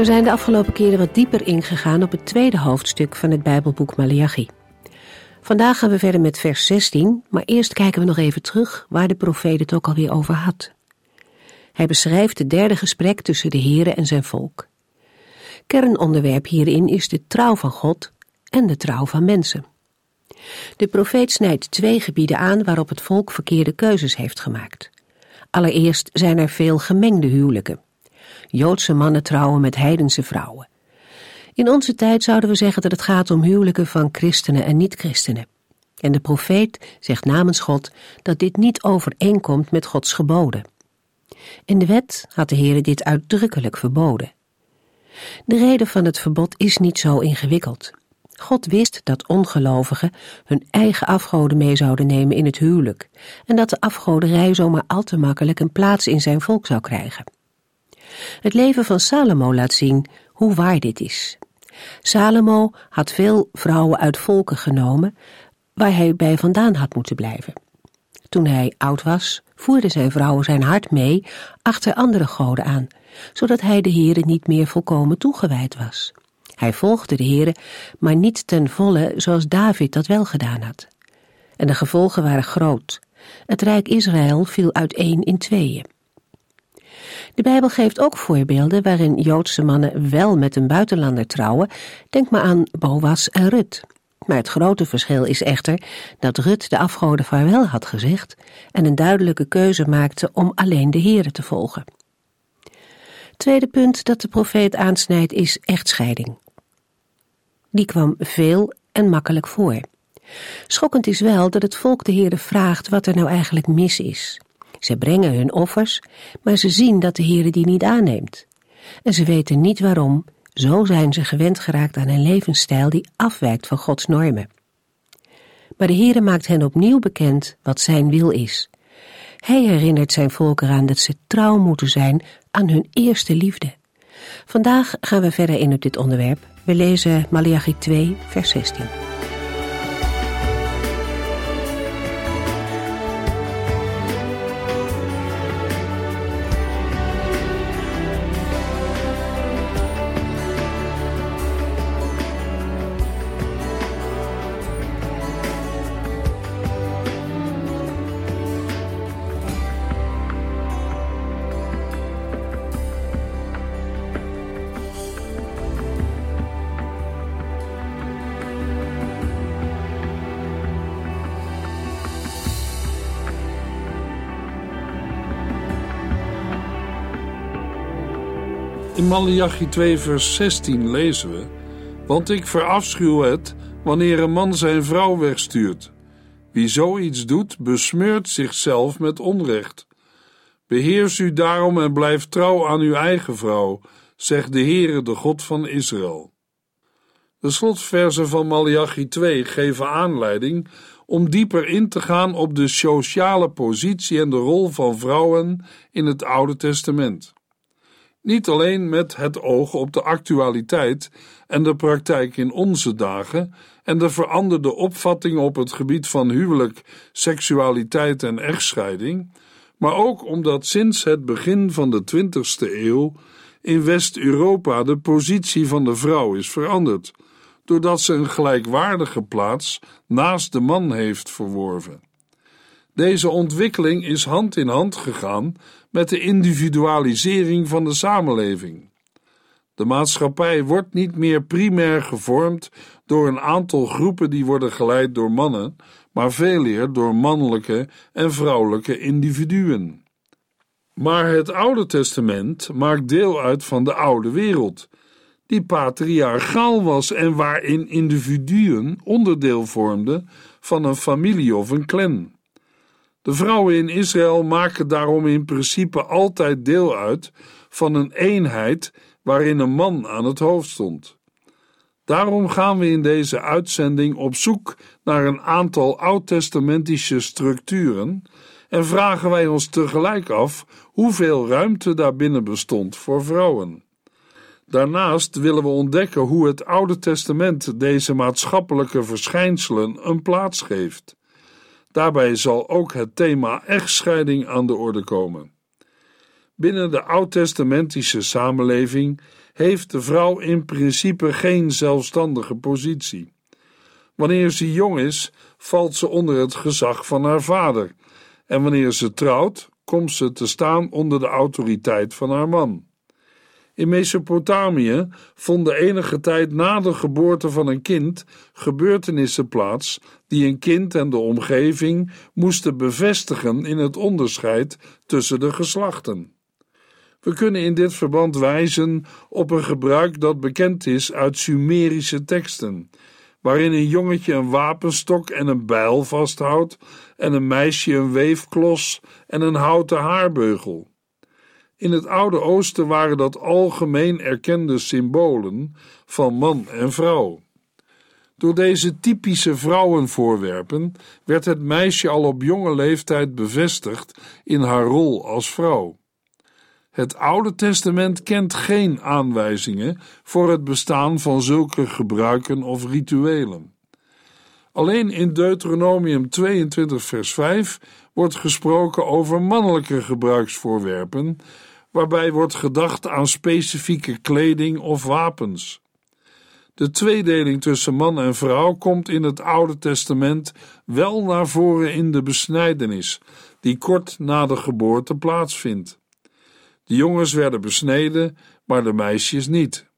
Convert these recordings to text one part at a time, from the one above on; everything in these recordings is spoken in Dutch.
We zijn de afgelopen keren wat dieper ingegaan op het tweede hoofdstuk van het Bijbelboek Malachi. Vandaag gaan we verder met vers 16, maar eerst kijken we nog even terug waar de profeet het ook alweer over had. Hij beschrijft het derde gesprek tussen de Here en zijn volk. Kernonderwerp hierin is de trouw van God en de trouw van mensen. De profeet snijdt twee gebieden aan waarop het volk verkeerde keuzes heeft gemaakt. Allereerst zijn er veel gemengde huwelijken. Joodse mannen trouwen met heidense vrouwen. In onze tijd zouden we zeggen dat het gaat om huwelijken van christenen en niet-christenen. En de profeet zegt namens God dat dit niet overeenkomt met Gods geboden. In de wet had de Heer dit uitdrukkelijk verboden. De reden van het verbod is niet zo ingewikkeld. God wist dat ongelovigen hun eigen afgoden mee zouden nemen in het huwelijk en dat de afgoderij zomaar al te makkelijk een plaats in zijn volk zou krijgen. Het leven van Salomo laat zien hoe waar dit is. Salomo had veel vrouwen uit volken genomen waar hij bij vandaan had moeten blijven. Toen hij oud was, voerden zijn vrouwen zijn hart mee achter andere goden aan, zodat hij de Heere niet meer volkomen toegewijd was. Hij volgde de Heere, maar niet ten volle zoals David dat wel gedaan had. En de gevolgen waren groot. Het rijk Israël viel uiteen in tweeën. De Bijbel geeft ook voorbeelden waarin Joodse mannen wel met een buitenlander trouwen. Denk maar aan Boas en Rut. Maar het grote verschil is echter dat Rut de afgoden vaarwel had gezegd en een duidelijke keuze maakte om alleen de Here te volgen. Tweede punt dat de profeet aansnijdt is echtscheiding. Die kwam veel en makkelijk voor. Schokkend is wel dat het volk de Heere vraagt wat er nou eigenlijk mis is. Ze brengen hun offers, maar ze zien dat de Heere die niet aanneemt. En ze weten niet waarom, zo zijn ze gewend geraakt aan een levensstijl die afwijkt van Gods normen. Maar de Heere maakt hen opnieuw bekend wat zijn wil is. Hij herinnert zijn volk eraan dat ze trouw moeten zijn aan hun eerste liefde. Vandaag gaan we verder in op dit onderwerp. We lezen Malachi 2, vers 16. In Malachi 2 vers 16 lezen we... Want ik verafschuw het wanneer een man zijn vrouw wegstuurt. Wie zoiets doet, besmeurt zichzelf met onrecht. Beheers u daarom en blijf trouw aan uw eigen vrouw, zegt de Heere, de God van Israël. De slotversen van Malachi 2 geven aanleiding om dieper in te gaan op de sociale positie en de rol van vrouwen in het Oude Testament. Niet alleen met het oog op de actualiteit en de praktijk in onze dagen en de veranderde opvattingen op het gebied van huwelijk, seksualiteit en echtscheiding, maar ook omdat sinds het begin van de 20ste eeuw in West-Europa de positie van de vrouw is veranderd, doordat ze een gelijkwaardige plaats naast de man heeft verworven. Deze ontwikkeling is hand in hand gegaan met de individualisering van de samenleving. De maatschappij wordt niet meer primair gevormd door een aantal groepen die worden geleid door mannen, maar veel eer door mannelijke en vrouwelijke individuen. Maar het Oude Testament maakt deel uit van de oude wereld, die patriarchaal was en waarin individuen onderdeel vormden van een familie of een clan. De vrouwen in Israël maken daarom in principe altijd deel uit van een eenheid waarin een man aan het hoofd stond. Daarom gaan we in deze uitzending op zoek naar een aantal oud-testamentische structuren en vragen wij ons tegelijk af hoeveel ruimte daarbinnen bestond voor vrouwen. Daarnaast willen we ontdekken hoe het Oude Testament deze maatschappelijke verschijnselen een plaats geeft. Daarbij zal ook het thema echtscheiding aan de orde komen. Binnen de oud-testamentische samenleving heeft de vrouw in principe geen zelfstandige positie. Wanneer ze jong is, valt ze onder het gezag van haar vader, en wanneer ze trouwt, komt ze te staan onder de autoriteit van haar man. In Mesopotamië vonden enige tijd na de geboorte van een kind gebeurtenissen plaats die een kind en de omgeving moesten bevestigen in het onderscheid tussen de geslachten. We kunnen in dit verband wijzen op een gebruik dat bekend is uit Sumerische teksten, waarin een jongetje een wapenstok en een bijl vasthoudt en een meisje een weefklos en een houten haarbeugel. In het Oude Oosten waren dat algemeen erkende symbolen van man en vrouw. Door deze typische vrouwenvoorwerpen werd het meisje al op jonge leeftijd bevestigd in haar rol als vrouw. Het Oude Testament kent geen aanwijzingen voor het bestaan van zulke gebruiken of rituelen. Alleen in Deuteronomium 22, vers 5 wordt gesproken over mannelijke gebruiksvoorwerpen, waarbij wordt gedacht aan specifieke kleding of wapens. De tweedeling tussen man en vrouw komt in het Oude Testament wel naar voren in de besnijdenis, die kort na de geboorte plaatsvindt. De jongens werden besneden, maar de meisjes niet.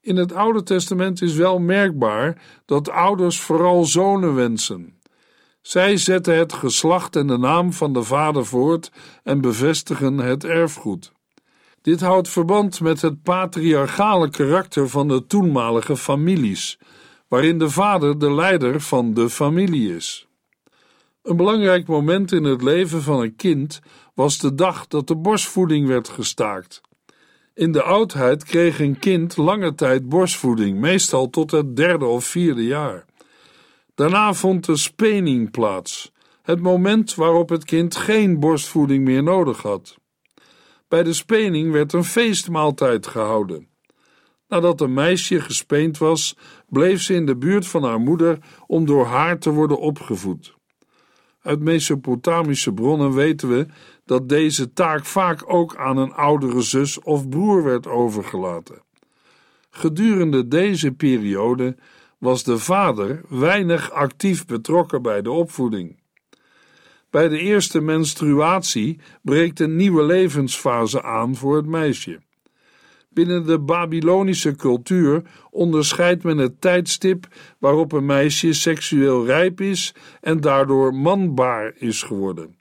In het Oude Testament is wel merkbaar dat ouders vooral zonen wensen. Zij zetten het geslacht en de naam van de vader voort en bevestigen het erfgoed. Dit houdt verband met het patriarchale karakter van de toenmalige families, waarin de vader de leider van de familie is. Een belangrijk moment in het leven van een kind was de dag dat de borstvoeding werd gestaakt. In de oudheid kreeg een kind lange tijd borstvoeding, meestal tot het derde of vierde jaar. Daarna vond de spening plaats, het moment waarop het kind geen borstvoeding meer nodig had. Bij de spening werd een feestmaaltijd gehouden. Nadat een meisje gespeend was, bleef ze in de buurt van haar moeder om door haar te worden opgevoed. Uit Mesopotamische bronnen weten we dat deze taak vaak ook aan een oudere zus of broer werd overgelaten. Gedurende deze periode was de vader weinig actief betrokken bij de opvoeding. Bij de eerste menstruatie breekt een nieuwe levensfase aan voor het meisje. Binnen de Babylonische cultuur onderscheidt men het tijdstip waarop een meisje seksueel rijp is en daardoor manbaar is geworden.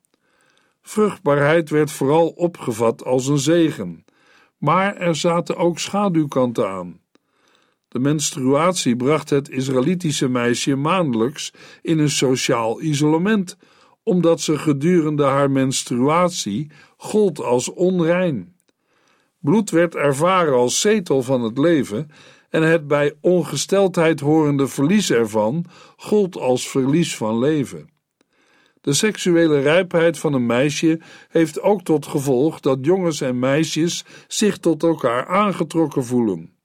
Vruchtbaarheid werd vooral opgevat als een zegen, maar er zaten ook schaduwkanten aan. De menstruatie bracht het Israëlitische meisje maandelijks in een sociaal isolement, omdat ze gedurende haar menstruatie gold als onrein. Bloed werd ervaren als zetel van het leven en het bij ongesteldheid horende verlies ervan gold als verlies van leven. De seksuele rijpheid van een meisje heeft ook tot gevolg dat jongens en meisjes zich tot elkaar aangetrokken voelen.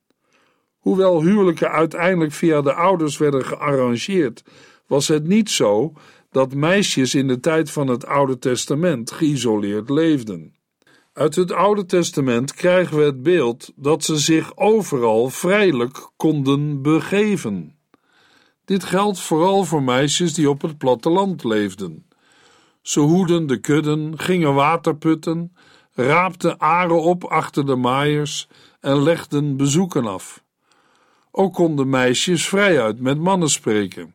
Hoewel huwelijken uiteindelijk via de ouders werden gearrangeerd, was het niet zo dat meisjes in de tijd van het Oude Testament geïsoleerd leefden. Uit het Oude Testament krijgen we het beeld dat ze zich overal vrijelijk konden begeven. Dit geldt vooral voor meisjes die op het platteland leefden. Ze hoeden de kudden, gingen waterputten, raapten aren op achter de maaiers en legden bezoeken af. Ook konden meisjes vrijuit met mannen spreken.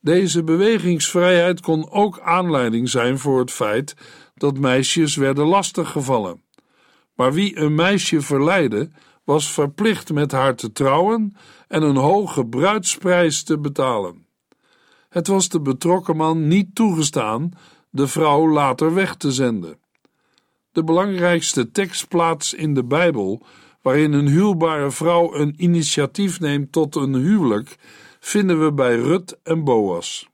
Deze bewegingsvrijheid kon ook aanleiding zijn voor het feit dat meisjes werden lastiggevallen. Maar wie een meisje verleidde, was verplicht met haar te trouwen en een hoge bruidsprijs te betalen. Het was de betrokken man niet toegestaan de vrouw later weg te zenden. De belangrijkste tekstplaats in de Bijbel, waarin een huwbare vrouw een initiatief neemt tot een huwelijk, vinden we bij Rut en Boas.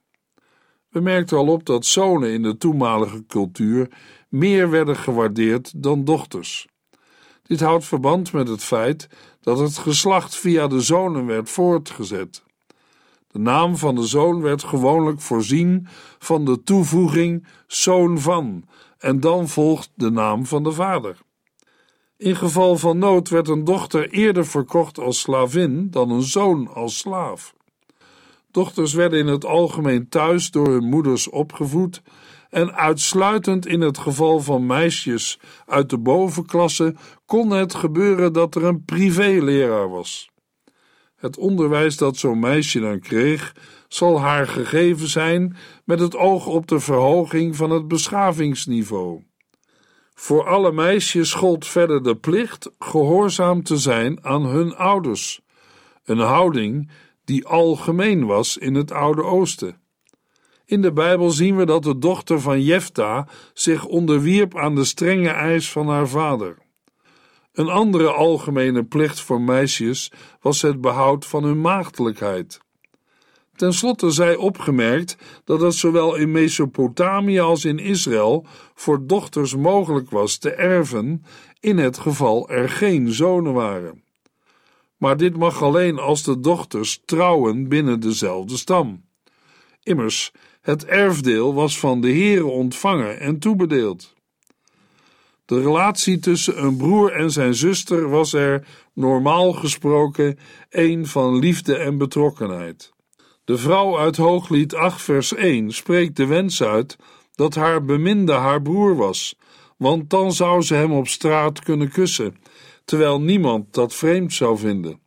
We merkten al op dat zonen in de toenmalige cultuur meer werden gewaardeerd dan dochters. Dit houdt verband met het feit dat het geslacht via de zonen werd voortgezet. De naam van de zoon werd gewoonlijk voorzien van de toevoeging zoon van, en dan volgt de naam van de vader. In geval van nood werd een dochter eerder verkocht als slavin dan een zoon als slaaf. Dochters werden in het algemeen thuis door hun moeders opgevoed en uitsluitend in het geval van meisjes uit de bovenklasse kon het gebeuren dat er een privéleraar was. Het onderwijs dat zo'n meisje dan kreeg, zal haar gegeven zijn met het oog op de verhoging van het beschavingsniveau. Voor alle meisjes gold verder de plicht gehoorzaam te zijn aan hun ouders, een houding die algemeen was in het Oude Oosten. In de Bijbel zien we dat de dochter van Jefta zich onderwierp aan de strenge eis van haar vader. Een andere algemene plicht voor meisjes was het behoud van hun maagdelijkheid. Ten slotte zij opgemerkt dat het zowel in Mesopotamië als in Israël voor dochters mogelijk was te erven in het geval er geen zonen waren. Maar dit mag alleen als de dochters trouwen binnen dezelfde stam. Immers, het erfdeel was van de heren ontvangen en toebedeeld. De relatie tussen een broer en zijn zuster was er, normaal gesproken, een van liefde en betrokkenheid. De vrouw uit Hooglied 8, vers 1 spreekt de wens uit dat haar beminde haar broer was, want dan zou ze hem op straat kunnen kussen, terwijl niemand dat vreemd zou vinden.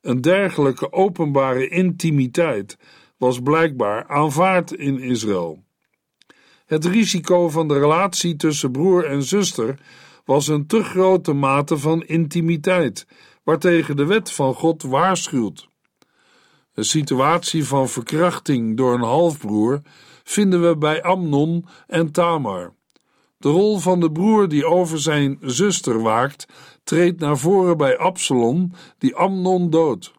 Een dergelijke openbare intimiteit was blijkbaar aanvaard in Israël. Het risico van de relatie tussen broer en zuster was een te grote mate van intimiteit, waartegen de wet van God waarschuwt. Een situatie van verkrachting door een halfbroer vinden we bij Amnon en Tamar. De rol van de broer die over zijn zuster waakt, treedt naar voren bij Absalom, die Amnon doodt.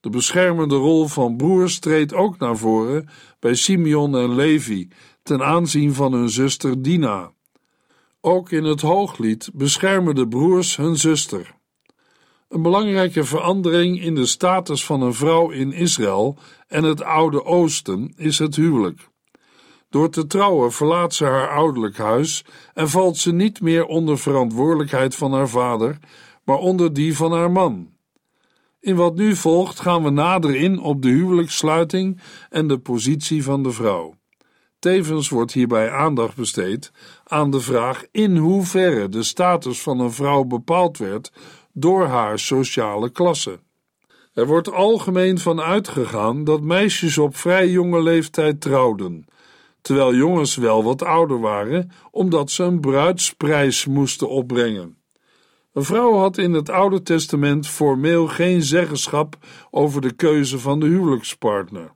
De beschermende rol van broers treedt ook naar voren bij Simeon en Levi ten aanzien van hun zuster Dina. Ook in het Hooglied beschermen de broers hun zuster. Een belangrijke verandering in de status van een vrouw in Israël en het Oude Oosten is het huwelijk. Door te trouwen verlaat ze haar ouderlijk huis en valt ze niet meer onder verantwoordelijkheid van haar vader, maar onder die van haar man. In wat nu volgt gaan we nader in op de huwelijkssluiting en de positie van de vrouw. Tevens wordt hierbij aandacht besteed aan de vraag in hoeverre de status van een vrouw bepaald werd door haar sociale klasse. Er wordt algemeen van uitgegaan dat meisjes op vrij jonge leeftijd trouwden, terwijl jongens wel wat ouder waren, omdat ze een bruidsprijs moesten opbrengen. Een vrouw had in het Oude Testament formeel geen zeggenschap over de keuze van de huwelijkspartner.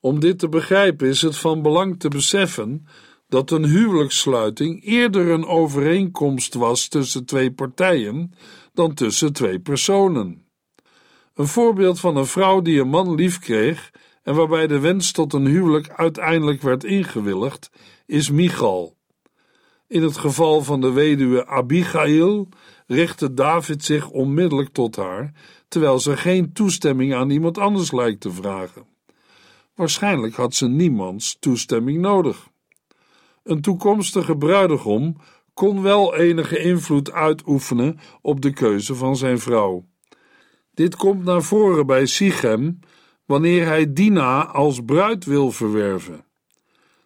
Om dit te begrijpen is het van belang te beseffen dat een huwelijkssluiting eerder een overeenkomst was tussen twee partijen dan tussen twee personen. Een voorbeeld van een vrouw die een man lief kreeg en waarbij de wens tot een huwelijk uiteindelijk werd ingewilligd, is Michal. In het geval van de weduwe Abigail richtte David zich onmiddellijk tot haar, terwijl ze geen toestemming aan iemand anders lijkt te vragen. Waarschijnlijk had ze niemands toestemming nodig. Een toekomstige bruidegom kon wel enige invloed uitoefenen op de keuze van zijn vrouw. Dit komt naar voren bij Sichem wanneer hij Dina als bruid wil verwerven.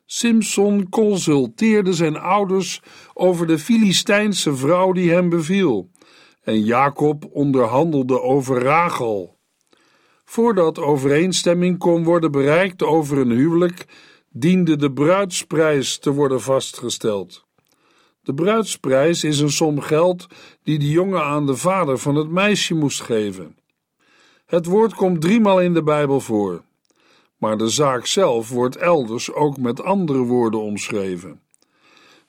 Simson consulteerde zijn ouders over de Filistijnse vrouw die hem beviel, en Jacob onderhandelde over Rachel. Voordat overeenstemming kon worden bereikt over een huwelijk, diende de bruidsprijs te worden vastgesteld. De bruidsprijs is een som geld die de jongen aan de vader van het meisje moest geven. Het woord komt driemaal in de Bijbel voor maar de zaak zelf wordt elders ook met andere woorden omschreven.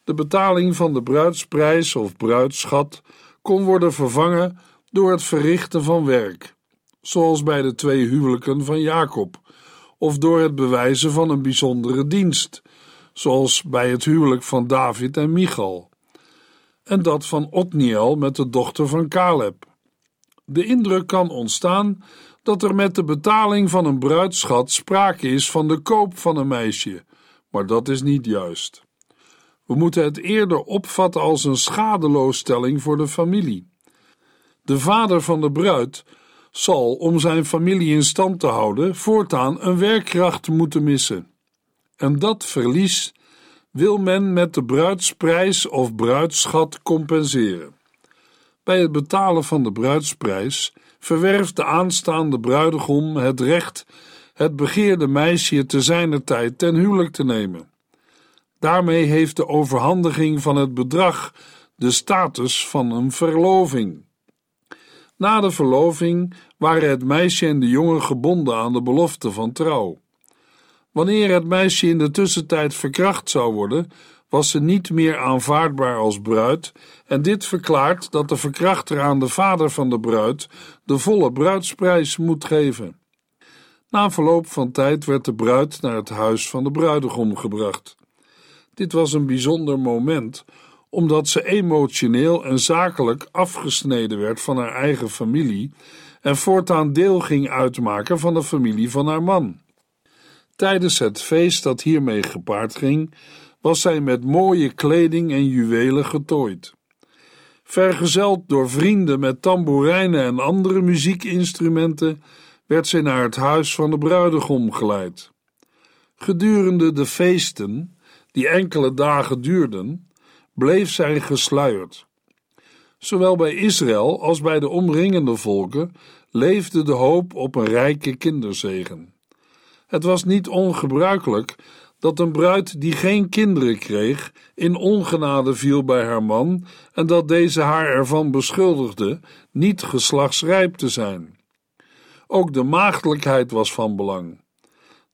De betaling van de bruidsprijs of bruidschat kon worden vervangen door het verrichten van werk, zoals bij de twee huwelijken van Jacob, of door het bewijzen van een bijzondere dienst, zoals bij het huwelijk van David en Michal, en dat van Otniel met de dochter van Caleb. De indruk kan ontstaan dat er met de betaling van een bruidschat sprake is van de koop van een meisje, maar dat is niet juist. We moeten het eerder opvatten als een schadeloosstelling voor de familie. De vader van de bruid zal, om zijn familie in stand te houden, voortaan een werkkracht moeten missen. En dat verlies wil men met de bruidsprijs of bruidschat compenseren. Bij het betalen van de bruidsprijs verwerft de aanstaande bruidegom het recht het begeerde meisje te zijner tijd ten huwelijk te nemen. Daarmee heeft de overhandiging van het bedrag de status van een verloving. Na de verloving waren het meisje en de jongen gebonden aan de belofte van trouw. Wanneer het meisje in de tussentijd verkracht zou worden, was ze niet meer aanvaardbaar als bruid, en dit verklaart dat de verkrachter aan de vader van de bruid de volle bruidsprijs moet geven. Na verloop van tijd werd de bruid naar het huis van de bruidegom gebracht. Dit was een bijzonder moment, omdat ze emotioneel en zakelijk afgesneden werd van haar eigen familie en voortaan deel ging uitmaken van de familie van haar man. Tijdens het feest dat hiermee gepaard ging, was zij met mooie kleding en juwelen getooid. Vergezeld door vrienden met tamboerijnen en andere muziekinstrumenten, werd zij naar het huis van de bruidegom geleid. Gedurende de feesten, die enkele dagen duurden, bleef zij gesluierd. Zowel bij Israël als bij de omringende volken leefde de hoop op een rijke kinderzegen. Het was niet ongebruikelijk dat een bruid die geen kinderen kreeg, in ongenade viel bij haar man en dat deze haar ervan beschuldigde niet geslachtsrijp te zijn. Ook de maagdelijkheid was van belang.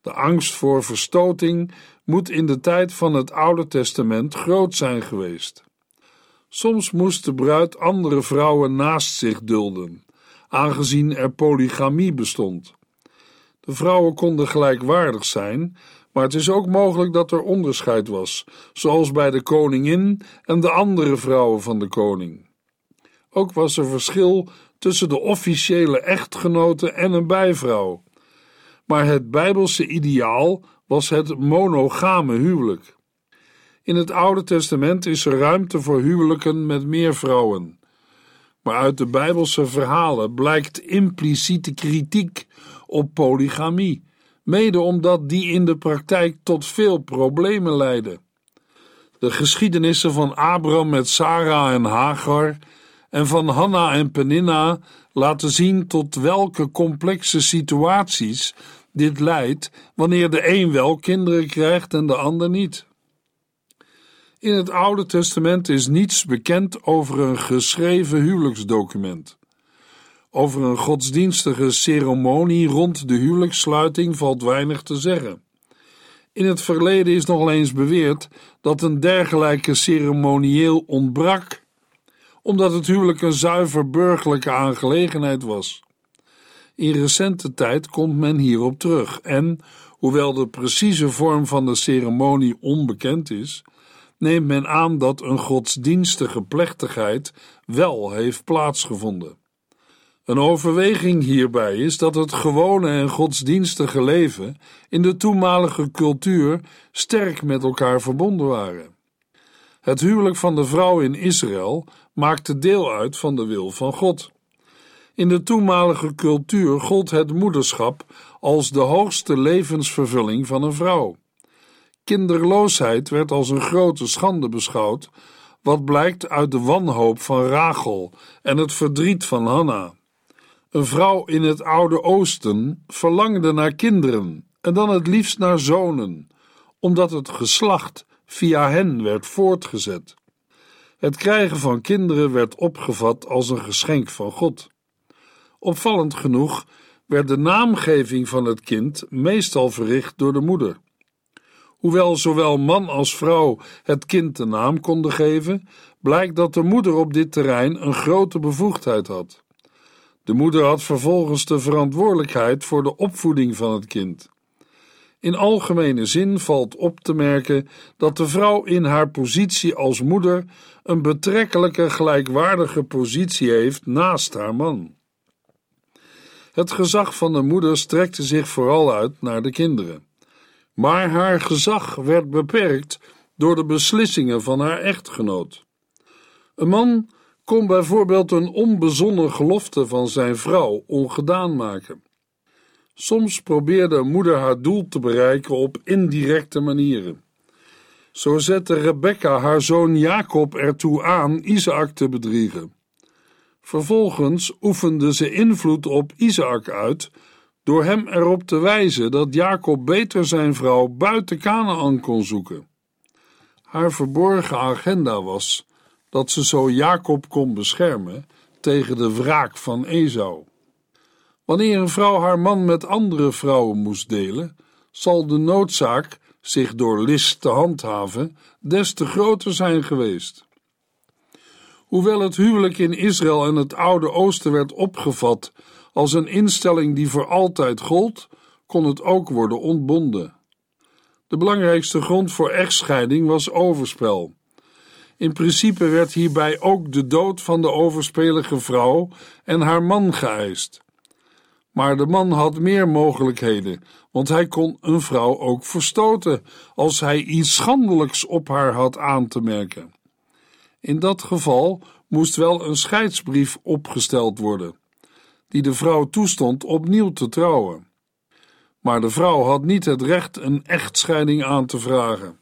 De angst voor verstoting moet in de tijd van het Oude Testament groot zijn geweest. Soms moest de bruid andere vrouwen naast zich dulden, aangezien er polygamie bestond. De vrouwen konden gelijkwaardig zijn, maar het is ook mogelijk dat er onderscheid was, zoals bij de koningin en de andere vrouwen van de koning. Ook was er verschil tussen de officiële echtgenote en een bijvrouw. Maar het bijbelse ideaal was het monogame huwelijk. In het Oude Testament is er ruimte voor huwelijken met meer vrouwen. Maar uit de bijbelse verhalen blijkt impliciete kritiek op polygamie, mede omdat die in de praktijk tot veel problemen leidde. De geschiedenissen van Abraham met Sarah en Hagar en van Hanna en Peninna laten zien tot welke complexe situaties dit leidt wanneer de een wel kinderen krijgt en de ander niet. In het Oude Testament is niets bekend over een geschreven huwelijksdocument. Over een godsdienstige ceremonie rond de huwelijkssluiting valt weinig te zeggen. In het verleden is nog eens beweerd dat een dergelijke ceremonieel ontbrak, omdat het huwelijk een zuiver burgerlijke aangelegenheid was. In recente tijd komt men hierop terug en, hoewel de precieze vorm van de ceremonie onbekend is, neemt men aan dat een godsdienstige plechtigheid wel heeft plaatsgevonden. Een overweging hierbij is dat het gewone en godsdienstige leven in de toenmalige cultuur sterk met elkaar verbonden waren. Het huwelijk van de vrouw in Israël maakte deel uit van de wil van God. In de toenmalige cultuur gold het moederschap als de hoogste levensvervulling van een vrouw. Kinderloosheid werd als een grote schande beschouwd, wat blijkt uit de wanhoop van Rachel en het verdriet van Hanna. Een vrouw in het Oude Oosten verlangde naar kinderen en dan het liefst naar zonen, omdat het geslacht via hen werd voortgezet. Het krijgen van kinderen werd opgevat als een geschenk van God. Opvallend genoeg werd de naamgeving van het kind meestal verricht door de moeder. Hoewel zowel man als vrouw het kind de naam konden geven, blijkt dat de moeder op dit terrein een grote bevoegdheid had. De moeder had vervolgens de verantwoordelijkheid voor de opvoeding van het kind. In algemene zin valt op te merken dat de vrouw in haar positie als moeder een betrekkelijke gelijkwaardige positie heeft naast haar man. Het gezag van de moeder strekte zich vooral uit naar de kinderen. Maar haar gezag werd beperkt door de beslissingen van haar echtgenoot. Een man kon bijvoorbeeld een onbezonnen gelofte van zijn vrouw ongedaan maken. Soms probeerde moeder haar doel te bereiken op indirecte manieren. Zo zette Rebecca haar zoon Jacob ertoe aan Isaac te bedriegen. Vervolgens oefende ze invloed op Isaac uit door hem erop te wijzen dat Jacob beter zijn vrouw buiten Canaan kon zoeken. Haar verborgen agenda was dat ze zo Jacob kon beschermen tegen de wraak van Esau. Wanneer een vrouw haar man met andere vrouwen moest delen, zal de noodzaak zich door list te handhaven des te groter zijn geweest. Hoewel het huwelijk in Israël en het Oude Oosten werd opgevat als een instelling die voor altijd gold, kon het ook worden ontbonden. De belangrijkste grond voor echtscheiding was overspel. In principe werd hierbij ook de dood van de overspelige vrouw en haar man geëist. Maar de man had meer mogelijkheden, want hij kon een vrouw ook verstoten als hij iets schandelijks op haar had aan te merken. In dat geval moest wel een scheidsbrief opgesteld worden, die de vrouw toestond opnieuw te trouwen. Maar de vrouw had niet het recht een echtscheiding aan te vragen.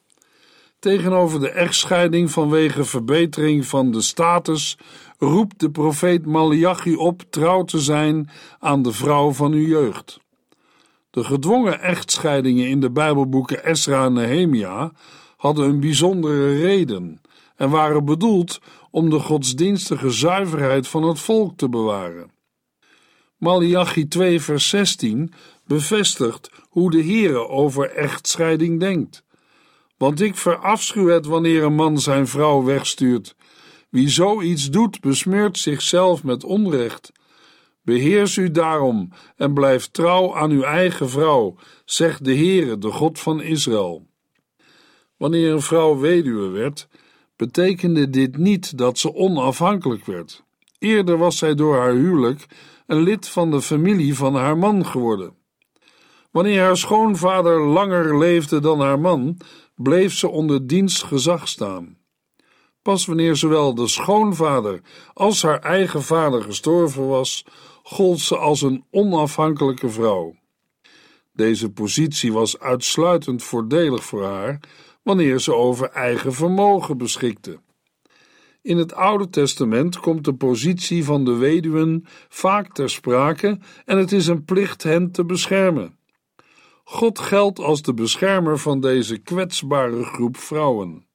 Tegenover de echtscheiding vanwege verbetering van de status roept de profeet Malachi op trouw te zijn aan de vrouw van uw jeugd. De gedwongen echtscheidingen in de Bijbelboeken Esra en Nehemia hadden een bijzondere reden en waren bedoeld om de godsdienstige zuiverheid van het volk te bewaren. Malachi 2 vers 16 bevestigt hoe de Heere over echtscheiding denkt. Want ik verafschuw het wanneer een man zijn vrouw wegstuurt. Wie zoiets doet, besmeurt zichzelf met onrecht. Beheers u daarom en blijf trouw aan uw eigen vrouw, zegt de Heere, de God van Israël. Wanneer een vrouw weduwe werd, betekende dit niet dat ze onafhankelijk werd. Eerder was zij door haar huwelijk een lid van de familie van haar man geworden. Wanneer haar schoonvader langer leefde dan haar man, bleef ze onder diens gezag staan. Pas wanneer zowel de schoonvader als haar eigen vader gestorven was, gold ze als een onafhankelijke vrouw. Deze positie was uitsluitend voordelig voor haar wanneer ze over eigen vermogen beschikte. In het Oude Testament komt de positie van de weduwen vaak ter sprake en het is een plicht hen te beschermen. God geldt als de beschermer van deze kwetsbare groep vrouwen,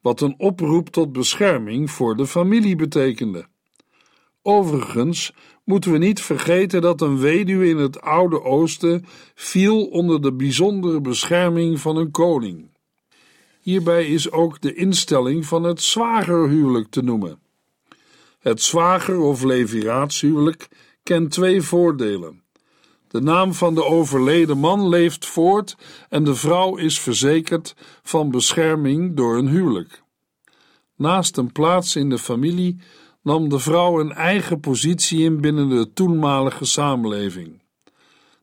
wat een oproep tot bescherming voor de familie betekende. Overigens moeten we niet vergeten dat een weduwe in het Oude Oosten viel onder de bijzondere bescherming van een koning. Hierbij is ook de instelling van het zwagerhuwelijk te noemen. Het zwager- of leviraatshuwelijk kent twee voordelen. De naam van de overleden man leeft voort en de vrouw is verzekerd van bescherming door een huwelijk. Naast een plaats in de familie nam de vrouw een eigen positie in binnen de toenmalige samenleving.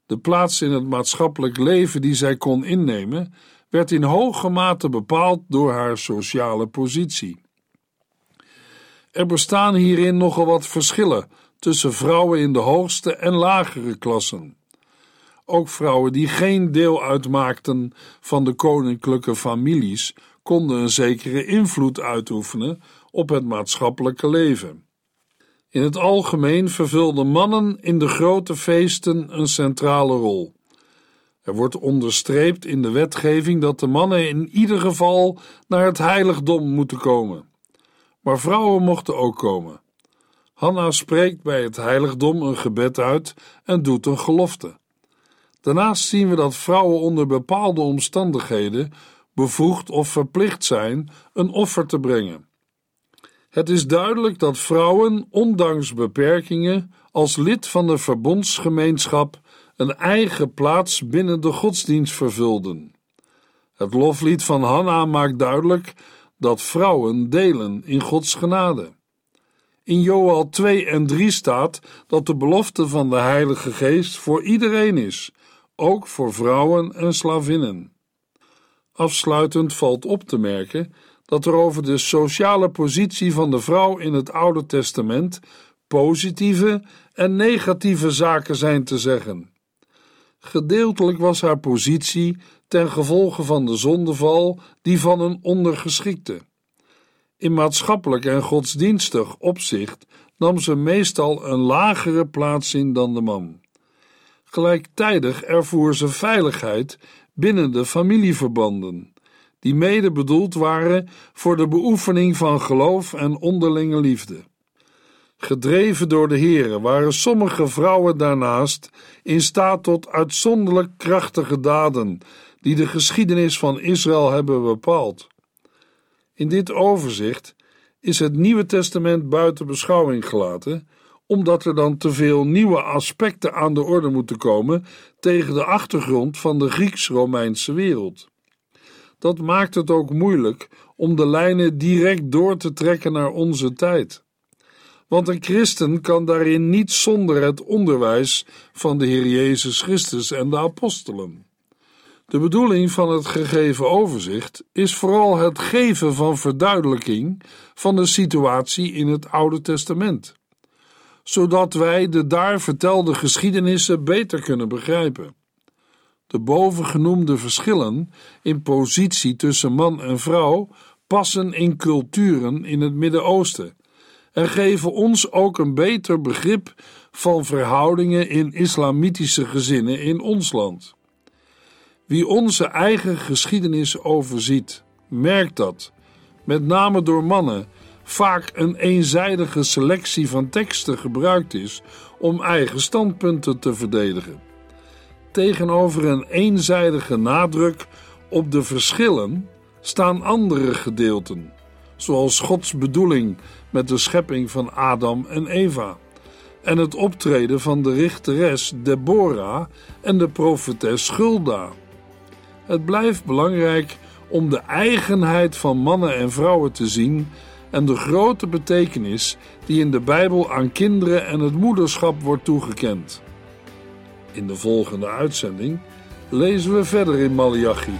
De plaats in het maatschappelijk leven die zij kon innemen, werd in hoge mate bepaald door haar sociale positie. Er bestaan hierin nogal wat verschillen tussen vrouwen in de hoogste en lagere klassen. Ook vrouwen die geen deel uitmaakten van de koninklijke families konden een zekere invloed uitoefenen op het maatschappelijke leven. In het algemeen vervulden mannen in de grote feesten een centrale rol. Er wordt onderstreept in de wetgeving dat de mannen in ieder geval naar het heiligdom moeten komen. Maar vrouwen mochten ook komen. Hanna spreekt bij het heiligdom een gebed uit en doet een gelofte. Daarnaast zien we dat vrouwen onder bepaalde omstandigheden bevoegd of verplicht zijn een offer te brengen. Het is duidelijk dat vrouwen, ondanks beperkingen, als lid van de verbondsgemeenschap een eigen plaats binnen de godsdienst vervulden. Het loflied van Hanna maakt duidelijk dat vrouwen delen in Gods genade. In Joel 2 en 3 staat dat de belofte van de Heilige Geest voor iedereen is, ook voor vrouwen en slavinnen. Afsluitend valt op te merken dat er over de sociale positie van de vrouw in het Oude Testament positieve en negatieve zaken zijn te zeggen. Gedeeltelijk was haar positie ten gevolge van de zondeval die van een ondergeschikte. In maatschappelijk en godsdienstig opzicht nam ze meestal een lagere plaats in dan de man. Gelijktijdig ervoer ze veiligheid binnen de familieverbanden, die mede bedoeld waren voor de beoefening van geloof en onderlinge liefde. Gedreven door de Here waren sommige vrouwen daarnaast in staat tot uitzonderlijk krachtige daden, die de geschiedenis van Israël hebben bepaald. In dit overzicht is het Nieuwe Testament buiten beschouwing gelaten, omdat er dan te veel nieuwe aspecten aan de orde moeten komen tegen de achtergrond van de Grieks-Romeinse wereld. Dat maakt het ook moeilijk om de lijnen direct door te trekken naar onze tijd. Want een christen kan daarin niet zonder het onderwijs van de Heer Jezus Christus en de apostelen. De bedoeling van het gegeven overzicht is vooral het geven van verduidelijking van de situatie in het Oude Testament, zodat wij de daar vertelde geschiedenissen beter kunnen begrijpen. De bovengenoemde verschillen in positie tussen man en vrouw passen in culturen in het Midden-Oosten en geven ons ook een beter begrip van verhoudingen in islamitische gezinnen in ons land. Wie onze eigen geschiedenis overziet, merkt dat, met name door mannen, vaak een eenzijdige selectie van teksten gebruikt is om eigen standpunten te verdedigen. Tegenover een eenzijdige nadruk op de verschillen staan andere gedeelten, zoals Gods bedoeling met de schepping van Adam en Eva en het optreden van de richteres Deborah en de profetes Gulda. Het blijft belangrijk om de eigenheid van mannen en vrouwen te zien en de grote betekenis die in de Bijbel aan kinderen en het moederschap wordt toegekend. In de volgende uitzending lezen we verder in Malachi.